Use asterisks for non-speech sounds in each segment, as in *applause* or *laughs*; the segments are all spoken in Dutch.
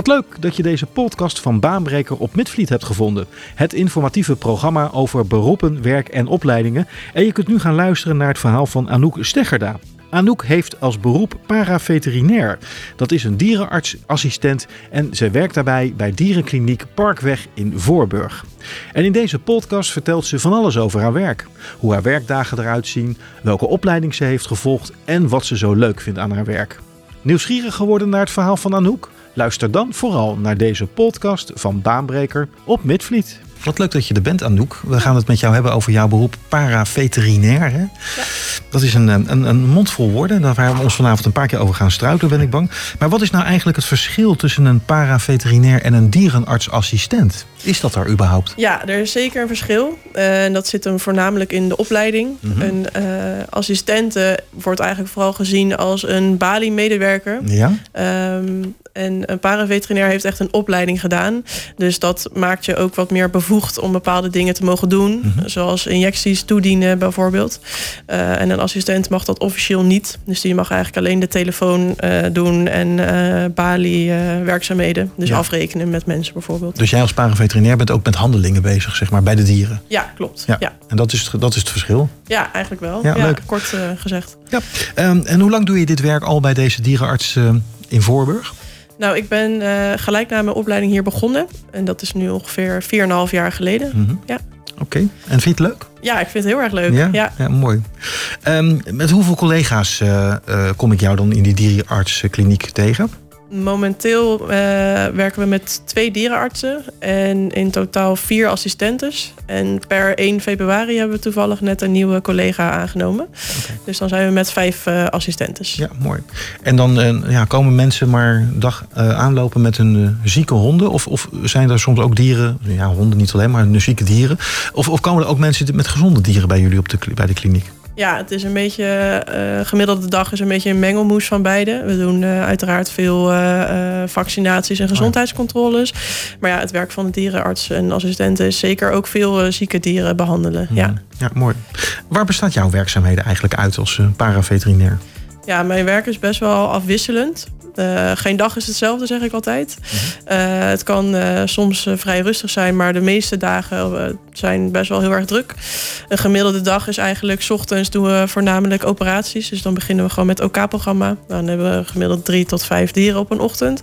Wat leuk dat je deze podcast van Baanbreker op Midvliet hebt gevonden. Het informatieve programma over beroepen, werk en opleidingen. En je kunt nu gaan luisteren naar het verhaal van Anouk Steggerda. Anouk heeft als beroep paraveterinair. Dat is een dierenartsassistent en zij werkt daarbij bij dierenkliniek Parkweg in Voorburg. En in deze podcast vertelt ze van alles over haar werk. Hoe haar werkdagen eruit zien, welke opleiding ze heeft gevolgd en wat ze zo leuk vindt aan haar werk. Nieuwsgierig geworden naar het verhaal van Anouk? Luister dan vooral naar deze podcast van Baanbreker op Midvliet. Wat leuk dat je er bent, Anouk. We gaan het met jou hebben over jouw beroep paraveterinair. Hè? Ja. Dat is een, een, een mond vol woorden. Daar gaan we ons vanavond een paar keer over gaan struikelen, ben ik bang. Maar wat is nou eigenlijk het verschil tussen een paraveterinair en een dierenartsassistent? Is dat er überhaupt? Ja, er is zeker een verschil. Uh, en dat zit hem voornamelijk in de opleiding. Mhm. Een uh, assistente wordt eigenlijk vooral gezien als een balie-medewerker. Ja. Um, en een paraveterinair heeft echt een opleiding gedaan. Dus dat maakt je ook wat meer bevoegd om bepaalde dingen te mogen doen. Mhm. Zoals injecties toedienen bijvoorbeeld. Uh, en een assistent mag dat officieel niet. Dus die mag eigenlijk alleen de telefoon uh, doen en uh, balie werkzaamheden. Dus Ja. afrekenen met mensen bijvoorbeeld. Dus jij als paraveterinair bent ook met handelingen bezig, zeg maar, bij de dieren. Ja, klopt. Ja. Ja, En dat is het, dat is het verschil. ja eigenlijk wel. Ja, leuk. Kort eh, gezegd. Ja. Ehm, en hoe lang doe je dit werk al bij deze dierenarts eh, in Voorburg? Nou, ik ben eh, gelijk na mijn opleiding hier begonnen. En dat is nu ongeveer 4,5 jaar geleden. Mhm. Ja. Oké. En vind je het leuk? Ja, ik vind het heel erg leuk. Ja? ja. mooi. Ehm, met hoeveel collega's eh, eh, kom ik jou dan in die dierenartskliniek tegen? Momenteel eh, werken we met twee dierenartsen en in totaal vier assistentes. En per 1 februari hebben we toevallig net een nieuwe collega aangenomen. Dus dan zijn we met vijf eh, assistentes. Ja, mooi. En dan eh, ja, komen mensen maar dag aanlopen met hun zieke honden? Of, of zijn er soms ook dieren, ja, honden niet alleen, maar zieke dieren? Of, of komen er ook mensen met gezonde dieren bij jullie op de, bij de kliniek? Ja, het is een beetje, eh gemiddelde dag is een beetje een mengelmoes van beide. We doen eh, uiteraard veel eh, vaccinaties en gezondheidscontroles. Maar ja, het werk van de dierenarts en assistenten is zeker ook veel zieke dieren behandelen. Ja. ja, mooi. Waar bestaat jouw werkzaamheden eigenlijk uit als paraveterinair? ja, mijn werk is best wel afwisselend. Eh, geen dag is hetzelfde, zeg ik altijd. Eh, het kan eh, soms vrij rustig zijn, maar de meeste dagen zijn best wel heel erg druk. Een gemiddelde dag is eigenlijk, 's ochtends doen we voornamelijk operaties. Dus dan beginnen we gewoon met OK-programma. Dan hebben we gemiddeld drie tot vijf dieren op een ochtend.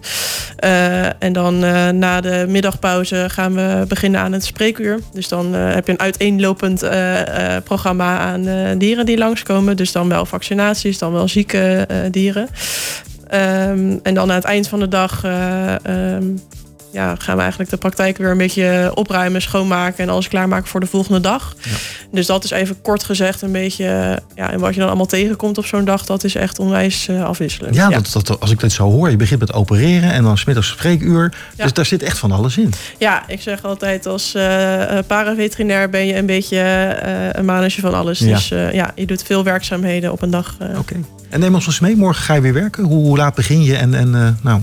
En dan na de middagpauze gaan we beginnen aan het spreekuur. Dus dan heb je een uiteenlopend programma aan dieren die langskomen. Dus dan wel vaccinaties, dan wel zieke dieren. Ehm, en dan aan het eind van de dag eh, ehm, ja, gaan we eigenlijk de praktijk weer een beetje opruimen, schoonmaken en alles klaarmaken voor de volgende dag. Dus dat is even kort gezegd een beetje, ja, en wat je dan allemaal tegenkomt op zo'n dag, dat is echt onwijs eh, afwisselend. Ja, Dat, dat, als ik dit zo hoor, je begint met opereren en dan smiddags spreekuur. Ja. Dus daar zit echt van alles in. Ja, ik zeg altijd als eh, paraveterinair ben je een beetje een manetje van alles. Ja. Dus ja, je doet veel werkzaamheden op een dag. Oké. En neem ons eens mee, morgen ga je weer werken. Hoe, hoe laat begin je? En, en eh, nou,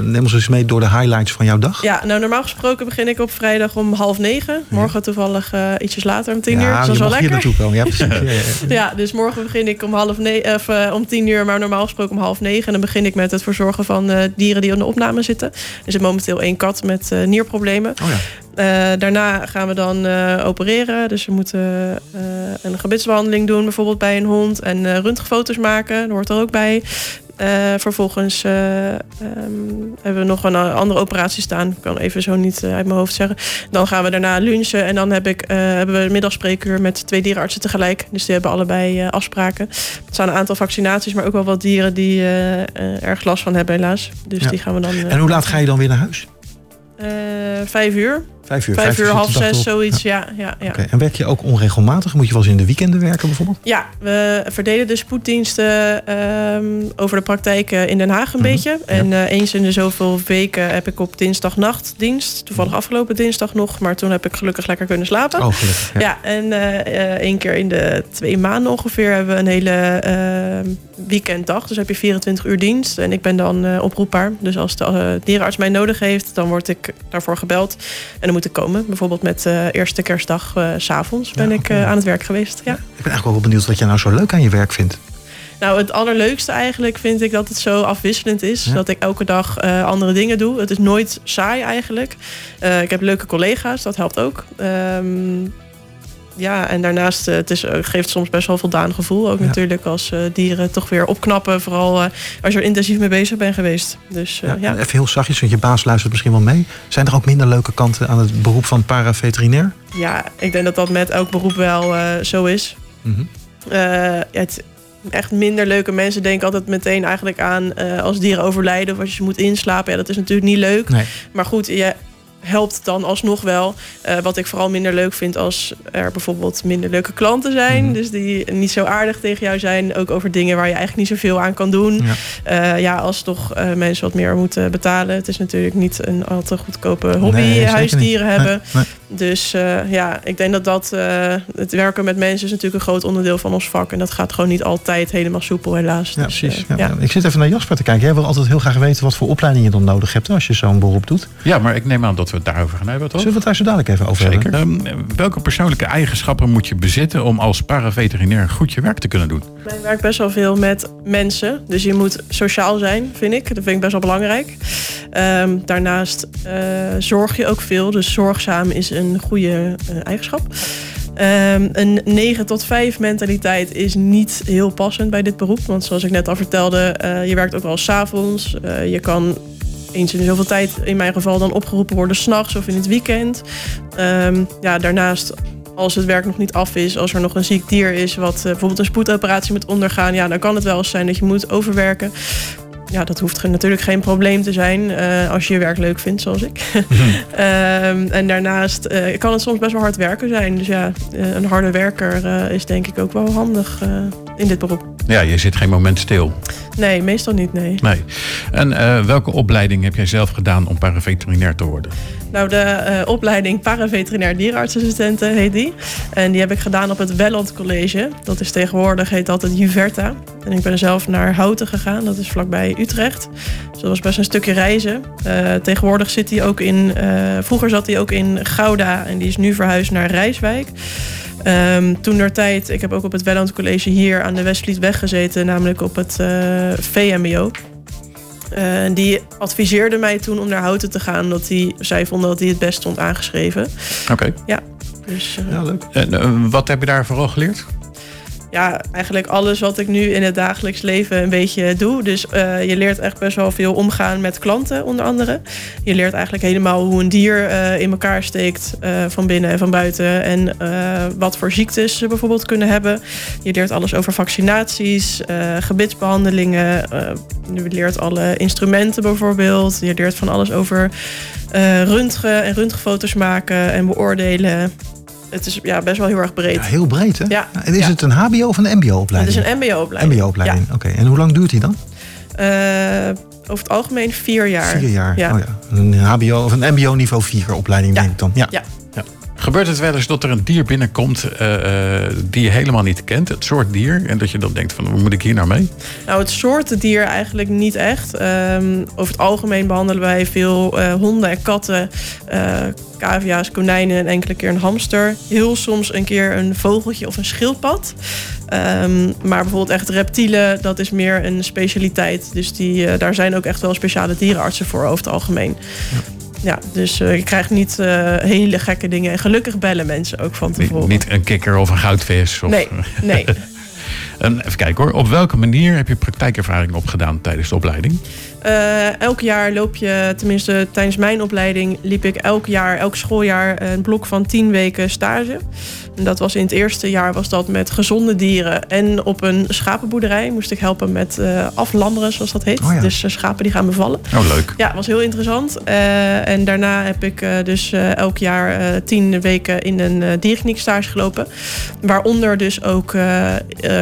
neem ons eens mee door de highlights van jouw dag. Ja, nou normaal gesproken begin ik op vrijdag om half negen. Morgen toevallig eh, ietsjes later om tien uur. ja Dus dat is wel hier lekker. naartoe komen. Ja, precies. *laughs* Ja, dus morgen begin ik om half negen, of eh, om tien uur, maar normaal gesproken om half negen. En dan begin ik met het verzorgen van dieren die aan de opname zitten. Er zit momenteel één kat met nierproblemen. Oh ja. Eh, daarna gaan we dan eh, opereren. Dus we moeten eh, een gebitsbehandeling doen, bijvoorbeeld bij een hond. En eh röntgenfoto's maken, dat hoort er ook bij. Vervolgens eh, ehm, hebben we nog een andere operatie staan. Ik kan even zo niet uit mijn hoofd zeggen. Dan gaan we daarna lunchen. En dan heb ik, hebben we een middagspreekuur met twee dierenartsen tegelijk. Dus die hebben allebei afspraken. Het zijn een aantal vaccinaties, maar ook wel wat dieren die erg last van hebben, helaas. Dus Ja. die gaan we dan. En hoe laat ga je dan weer naar huis? vijf uur. Vijf uur. Vijf uur, half zes, zoiets. Ja, ja, ja. En werk je ook onregelmatig? Moet je wel eens in de weekenden werken bijvoorbeeld? Ja, we verdelen de spoeddiensten ehm, over de praktijk eh, in Den Haag een Mhm, beetje. En eh, eens in de zoveel weken heb ik op dinsdagnacht dienst. Toevallig afgelopen dinsdag nog, maar toen heb ik gelukkig lekker kunnen slapen. Oh, gelukkig. Ja. Ja, en eh, één keer in de twee maanden ongeveer hebben we een hele ehm, weekenddag. Dus heb je 24 uur dienst en ik ben dan oproepbaar. Dus als de dierenarts mij nodig heeft, dan word ik daarvoor gebeld. En dan moet ik komen. Bijvoorbeeld met eh eerste kerstdag eh, s s'avonds ben Ja, ik eh, aan het werk geweest. Ja. Ik ben eigenlijk wel benieuwd wat jij nou zo leuk aan je werk vindt. Nou, het allerleukste eigenlijk vind ik dat het zo afwisselend is. Ja. Dat ik elke dag eh, andere dingen doe. Het is nooit saai eigenlijk. Eh, ik heb leuke collega's, dat helpt ook. Ehm, ja, en daarnaast, uh, het is, uh, geeft soms best wel voldaan gevoel. Ook Ja. natuurlijk als uh, dieren toch weer opknappen. Vooral als je er intensief mee bezig bent geweest. Dus ja. ja. Even heel zachtjes, want je baas luistert misschien wel mee. Zijn er ook minder leuke kanten aan het beroep van paraveterinair? Ja, ik denk dat dat met elk beroep wel zo is. Mm -hmm. het, echt minder leuke mensen denken altijd meteen eigenlijk aan als dieren overlijden of als je moet inslapen. Ja, dat is natuurlijk niet leuk. Nee. Maar goed, je helpt dan alsnog wel. Uh, wat ik vooral minder leuk vind als er bijvoorbeeld minder leuke klanten zijn. Mm. Dus die niet zo aardig tegen jou zijn. Ook over dingen waar je eigenlijk niet zoveel aan kan doen. Ja, uh, ja als toch uh, mensen wat meer moeten betalen. Het is natuurlijk niet een al te goedkope hobby Nee, huisdieren niet. hebben. Nee, Dus uh, ja, ik denk dat dat uh, het werken met mensen is natuurlijk een groot onderdeel van ons vak. En dat gaat gewoon niet altijd helemaal soepel, helaas. Ja, Dus, precies. uh, Ja. Ik zit even naar Jasper te kijken. Jij wil altijd heel graag weten wat voor opleiding je dan nodig hebt als je zo'n beroep doet. Ja, maar ik neem aan dat we het daarover gaan hebben, toch? Zullen we het daar zo dadelijk even over Zeker. hebben? Ehm, welke persoonlijke eigenschappen moet je bezitten om als paraveterinair goed je werk te kunnen doen? Mijn werk best wel veel met mensen. Dus je moet sociaal zijn, vind ik. Dat vind ik best wel belangrijk. Ehm, daarnaast uh, zorg je ook veel. Dus zorgzaam is een goede uh, eigenschap. Um, een 9 tot 5 mentaliteit is niet heel passend bij dit beroep. Want zoals ik net al vertelde, uh, je werkt ook wel s'avonds. Uh, je kan eens in zoveel tijd, in mijn geval, dan opgeroepen worden s'nachts of in het weekend. Um, ja, daarnaast als het werk nog niet af is, als er nog een ziek dier is, wat uh, bijvoorbeeld een spoedoperatie moet ondergaan, ja, dan kan het wel eens zijn dat je moet overwerken. Ja, dat hoeft natuurlijk geen probleem te zijn uh, als je je werk leuk vindt, zoals ik. Um, *laughs* en daarnaast uh, kan het soms best wel hard werken zijn. Dus ja, een harde werker is denk ik ook wel handig in dit beroep. Ja, je zit geen moment stil. Nee, meestal niet, nee. Nee. En uh, welke opleiding heb jij zelf gedaan om paraveterinair te worden? Nou, de uh, opleiding paraveterinair dierenartsassistenten heet die. En die heb ik gedaan op het Welland College. Dat is tegenwoordig, heet het Juverta. En ik ben zelf naar Houten gegaan, dat is vlakbij Utrecht. Dus dat was best een stukje reizen. Uh, tegenwoordig zit hij ook in, vroeger zat hij ook in Gouda en die is nu verhuisd naar Rijswijk. Um, toen der tijd, ik heb ook op het Welland College hier aan de Westvlietweg gezeten, namelijk op het uh, VMBO. Uh, die adviseerde mij toen om naar Houten te gaan, omdat hij, zij vonden dat hij het best stond aangeschreven. Oké. Okay. Ja, dus, uh, ja, leuk. En wat heb je daar vooral geleerd? Ja, eigenlijk alles wat ik nu in het dagelijks leven een beetje doe. Dus uh, je leert echt best wel veel omgaan met klanten, onder andere. Je leert eigenlijk helemaal hoe een dier uh, in elkaar steekt, uh, van binnen en van buiten. En wat voor ziektes ze bijvoorbeeld kunnen hebben. Je leert alles over vaccinaties, gebitsbehandelingen. je leert alle instrumenten bijvoorbeeld. Je leert van alles over röntgen en röntgenfoto's maken en beoordelen het is ja, best wel heel erg breed. Ja, heel breed, hè? Ja. En is ja. het een HBO of een MBO-opleiding? Het is een MBO-opleiding. MBO-opleiding, oké. Okay. En hoe lang duurt die dan? Uh, over het algemeen vier jaar. Vier jaar, ja. Oh, ja. Een HBO of een MBO niveau 4 opleiding, denk ik dan. Ja. Gebeurt het wel eens dat er een dier binnenkomt uh, die je helemaal niet kent, het soort dier, en dat je dan denkt van, hoe moet ik hier nou mee? Nou, het soort dier eigenlijk niet echt. Um, over het algemeen behandelen wij veel uh, honden en katten, uh, cavia's, konijnen en enkele keer een hamster. Heel soms een keer een vogeltje of een schildpad. Um, maar bijvoorbeeld echt reptielen, dat is meer een specialiteit. Dus die, daar zijn ook echt wel speciale dierenartsen voor over het algemeen. Ja. Ja, dus uh, je krijgt niet uh, hele gekke dingen. En gelukkig bellen mensen ook van tevoren. Niet, niet een kikker of een goudvis? Of... Nee, nee. *laughs* en even kijken hoor. Op welke manier heb je praktijkervaring opgedaan tijdens de opleiding? Uh, elk jaar loop je, tenminste tijdens mijn opleiding, liep ik elk jaar, elk schooljaar een blok van 10 weken stage. En dat was in het eerste jaar was dat met gezonde dieren. En op een schapenboerderij moest ik helpen met uh, aflammeren, zoals dat heet. Oh ja. Dus uh, schapen die gaan bevallen. Oh, leuk. Ja, was heel interessant. En daarna heb ik dus elk jaar tien weken in een dierkliniek stage gelopen. Waaronder dus ook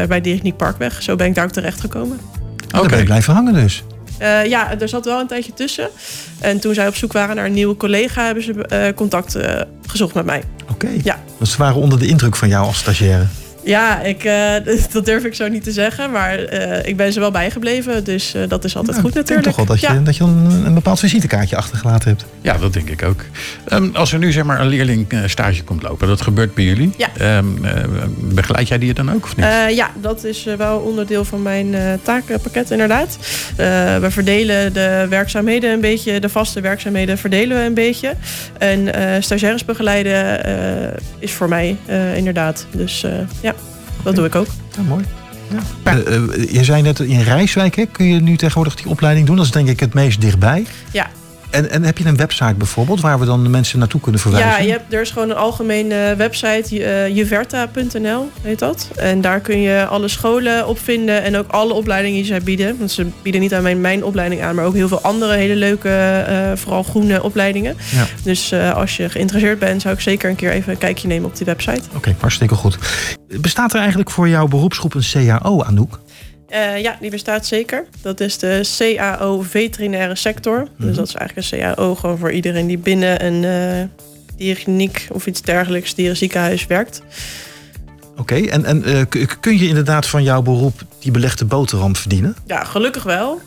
bij Dierkliniek Parkweg. Zo ben ik daar ook terecht gekomen. Oké. Okay. ben je blijven hangen dus. Uh, ja, er zat wel een tijdje tussen. En toen zij op zoek waren naar een nieuwe collega, hebben ze uh, contact uh, gezocht met mij. Oké. Ja. Dus ze waren onder de indruk van jou als stagiaire. Ja, ik, eh, *laughs* dat durf ik zo niet te zeggen. Maar eh, ik ben ze wel bijgebleven. Dus eh, dat is altijd Nou, goed ik denk natuurlijk. toch wel dat je, ja. dat je een, een bepaald visitekaartje achtergelaten hebt. Ja, dat denk ik ook. Ehm, als er nu zeg maar een leerling eh, stage komt lopen, dat gebeurt bij jullie. Ja. Ehm, eh, begeleid jij die dan ook of niet? Eh, ja, dat is wel onderdeel van mijn eh, takenpakket inderdaad. Eh, we verdelen de werkzaamheden een beetje, de vaste werkzaamheden verdelen we een beetje. En eh stagiaires begeleiden eh, is voor mij eh, inderdaad. Dus eh, ja, dat doe ik ook. Ja, mooi. Ja. Eh, eh, je zei net in Rijswijk, hè, kun je nu tegenwoordig die opleiding doen. Dat is denk ik het meest dichtbij. Ja. En, en heb je een website bijvoorbeeld waar we dan de mensen naartoe kunnen verwijzen? Ja, je hebt, er is gewoon een algemene website, eh, juverta.nl heet dat. En daar kun je alle scholen op vinden en ook alle opleidingen die zij bieden. Want ze bieden niet alleen mijn opleiding aan, maar ook heel veel andere hele leuke, eh, vooral groene opleidingen. Ja. Dus eh, als je geïnteresseerd bent, zou ik zeker een keer even een kijkje nemen op die website. Oké, hartstikke goed. Bestaat er eigenlijk voor jouw beroepsgroep een CAO, Anouk? Eh, ja, die bestaat zeker. Dat is de CAO veterinaire sector. Mhm. Dus dat is eigenlijk een CAO gewoon voor iedereen die binnen een eh dierkliniek of iets dergelijks, dierenziekenhuis werkt. Oké, en, en k- kun je inderdaad van jouw beroep die belegde boterham verdienen? Ja, gelukkig wel.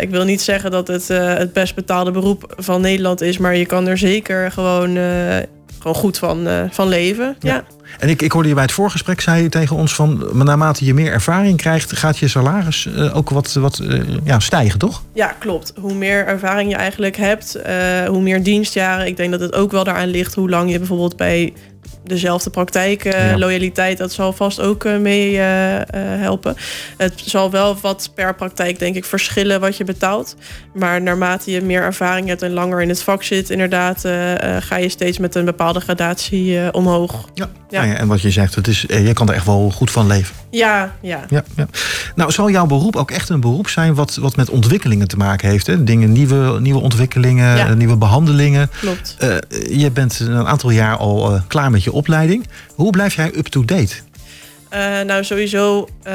Ik wil niet zeggen dat het het best betaalde beroep van Nederland is, maar je kan er zeker gewoon, gewoon goed van, van leven. Ja. Ja. En ik, ik hoorde je bij het voorgesprek, zei je tegen ons van... naarmate je meer ervaring krijgt, gaat je salaris eh, ook wat, wat eh, ja, stijgen, toch? Ja, klopt. Hoe meer ervaring je eigenlijk hebt, eh, hoe meer dienstjaren. Ik denk dat het ook wel daaraan ligt hoe lang je bijvoorbeeld bij dezelfde praktijk, eh, Ja. loyaliteit, dat zal vast ook eh, mee eh, helpen. Het zal wel wat per praktijk, denk ik, verschillen wat je betaalt. Maar naarmate je meer ervaring hebt en langer in het vak zit, inderdaad, ga je steeds met een bepaalde gradatie omhoog. Ja. Ja. Nou ja, en wat je zegt, het is, je kan er echt wel goed van leven. Ja, ja. Ja, ja. Nou, zal jouw beroep ook echt een beroep zijn wat, wat met ontwikkelingen te maken heeft? Hè? Dingen, nieuwe, nieuwe ontwikkelingen, nieuwe behandelingen. klopt. Je bent een aantal jaar al klaar met je opleiding. Hoe blijf jij up-to-date? Eh, nou, sowieso eh,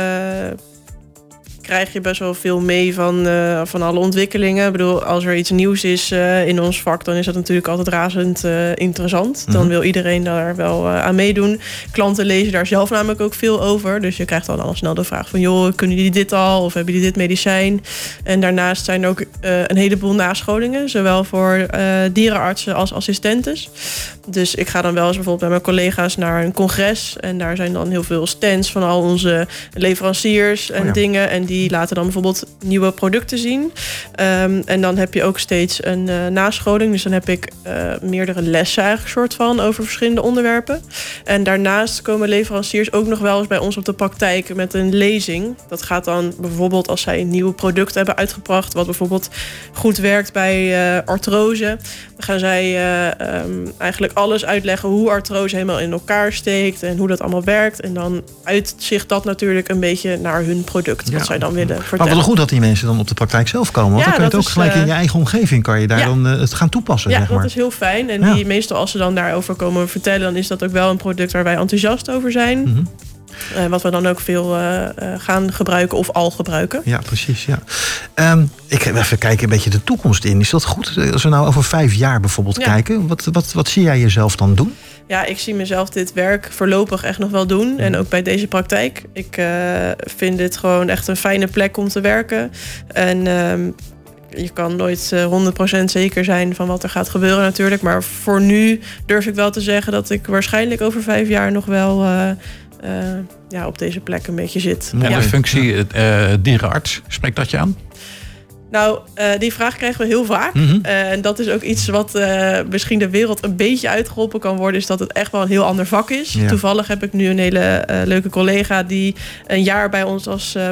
krijg je best wel veel mee van, eh, van alle ontwikkelingen. Ik bedoel, als er iets nieuws is eh, in ons vak, dan is dat natuurlijk altijd razend eh, interessant. Dan Mhm. wil iedereen daar wel aan meedoen. Klanten lezen daar zelf namelijk ook veel over. Dus je krijgt dan al snel de vraag van, joh, kunnen jullie dit al? Of hebben jullie dit medicijn? En daarnaast zijn er ook een heleboel nascholingen, zowel voor dierenartsen als assistentes. Dus ik ga dan wel eens bijvoorbeeld met mijn collega's naar een congres. En daar zijn dan heel veel stands van al onze leveranciers en Oh ja. dingen. En die laten dan bijvoorbeeld nieuwe producten zien. Ehm, en dan heb je ook steeds een eh, nascholing. Dus dan heb ik eh, meerdere lessen eigenlijk soort van over verschillende onderwerpen. En daarnaast komen leveranciers ook nog wel eens bij ons op de praktijk met een lezing. Dat gaat dan bijvoorbeeld als zij een nieuw product hebben uitgebracht, wat bijvoorbeeld goed werkt bij eh, artrose. Dan gaan zij eh, ehm, eigenlijk alles uitleggen hoe artrose helemaal in elkaar steekt en hoe dat allemaal werkt. En dan uitzicht dat natuurlijk een beetje naar hun product, Ja. wat zij dan willen Maar vertellen. wel goed dat die mensen dan op de praktijk zelf komen. Want Ja, dan kun je het ook is, gelijk in eh, je eigen omgeving kan je daar ja. dan eh, het gaan toepassen, Ja, zeg maar. dat is heel fijn. En die, meestal als ze dan daarover komen vertellen, dan is dat ook wel een product waar wij enthousiast over zijn. Mhm. Eh, wat we dan ook veel eh, eh, gaan gebruiken of al gebruiken. Ja, precies. Ja. Ehm, ik ga even kijken een beetje de toekomst in. Is dat goed? Als we nou over vijf jaar bijvoorbeeld Ja. kijken, wat, wat, wat zie jij jezelf dan doen? Ja, ik zie mezelf dit werk voorlopig echt nog wel doen. En ook bij deze praktijk. Ik vind dit gewoon echt een fijne plek om te werken. En ehm, je kan nooit eh, 100% zeker zijn van wat er gaat gebeuren natuurlijk. Maar voor nu durf ik wel te zeggen dat ik waarschijnlijk over vijf jaar nog wel ja, op deze plek een beetje zit. Ja. En Ja. de functie eh, dierenarts, spreekt dat je aan? Nou, eh, die vraag krijgen we heel vaak. Mhm. Eh, en dat is ook iets wat eh, misschien de wereld een beetje uitgeholpen kan worden, is dat het echt wel een heel ander vak is. Ja. Toevallig heb ik nu een hele eh, leuke collega die een jaar bij ons als, eh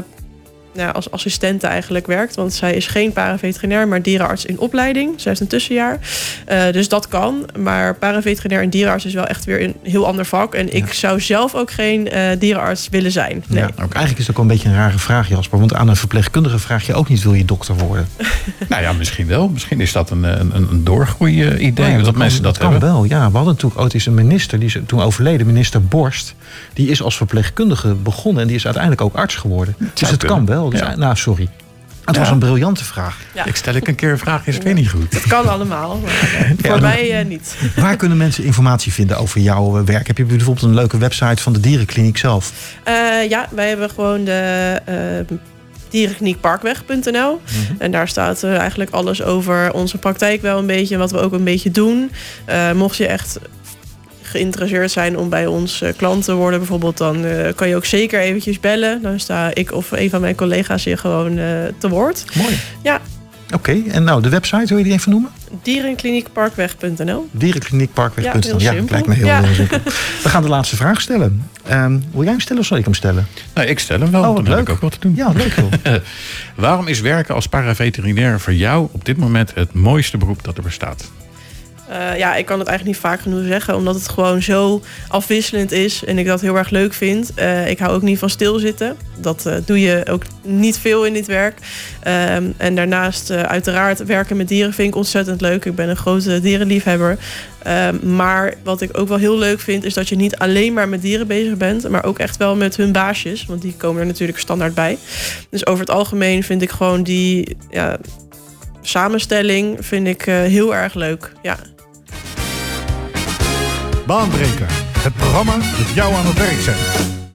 nou, als assistente eigenlijk werkt. Want zij is geen paraveterinair, maar dierenarts in opleiding. Zij heeft een tussenjaar. Eh, dus dat kan. Maar paraveterinair en dierenarts is wel echt weer een heel ander vak. En ik zou zelf ook geen eh, dierenarts willen zijn. Nee. Ja, Eigenlijk is het ook wel een beetje een rare vraag, Jasper. Want aan een verpleegkundige vraag je ook niet, wil je dokter worden? *laughs* Nou ja, misschien wel. Misschien is dat een, een, een doorgroei-idee. Nou ja, dat, kan- mensen dat, kan hebben. wel. Ja, we hadden natuurlijk ooit eens een minister, die is toen overleden, minister Borst. Die is als verpleegkundige begonnen en die is uiteindelijk ook arts geworden. dus het kunnen. kan wel. Ja. Nou, sorry. Het was een briljante vraag. Ja. Ik stel ik een keer een vraag, is het weer niet goed. Het kan allemaal, maar eh, voor mij eh, niet. *laughs* Waar kunnen mensen informatie vinden over jouw eh, werk? Heb je bijvoorbeeld een leuke website van de dierenkliniek zelf? Eh, ja, wij hebben gewoon de uh, dierenkliniekparkweg.nl. En daar staat eigenlijk alles over onze praktijk wel een beetje. En wat we ook een beetje doen. Eh, mocht je echt geïnteresseerd zijn om bij ons eh, klant te worden bijvoorbeeld... dan eh, kan je ook zeker eventjes bellen. Dan sta ik of een van mijn collega's je gewoon eh, te woord. Mooi. Ja. Oké, en nou, de website, wil je die even noemen? Dierenkliniekparkweg.nl Dierenkliniekparkweg.nl. Ja, Ja, lijkt me heel, Ja. heel simpel. *laughs* We gaan de laatste vraag stellen. Ehm, wil jij hem stellen of zal ik hem stellen? Nou, ik stel hem wel, Oh, wat dan heb leuk. ik ook wat te doen. Ja, leuk. *laughs* Waarom is werken als paraveterinair voor jou op dit moment het mooiste beroep dat er bestaat? Eh, ja, ik kan het eigenlijk niet vaak genoeg zeggen, omdat het gewoon zo afwisselend is en ik dat heel erg leuk vind. Eh, ik hou ook niet van stilzitten. Dat eh, doe je ook niet veel in dit werk. Ehm, en daarnaast, uiteraard, werken met dieren vind ik ontzettend leuk. Ik ben een grote dierenliefhebber. Ehm, maar wat ik ook wel heel leuk vind, is dat je niet alleen maar met dieren bezig bent, maar ook echt wel met hun baasjes. Want die komen er natuurlijk standaard bij. Dus over het algemeen vind ik gewoon die ja, samenstelling vind ik, heel erg leuk. Ja. Baanbreker. Het programma dat jou aan het werk zet.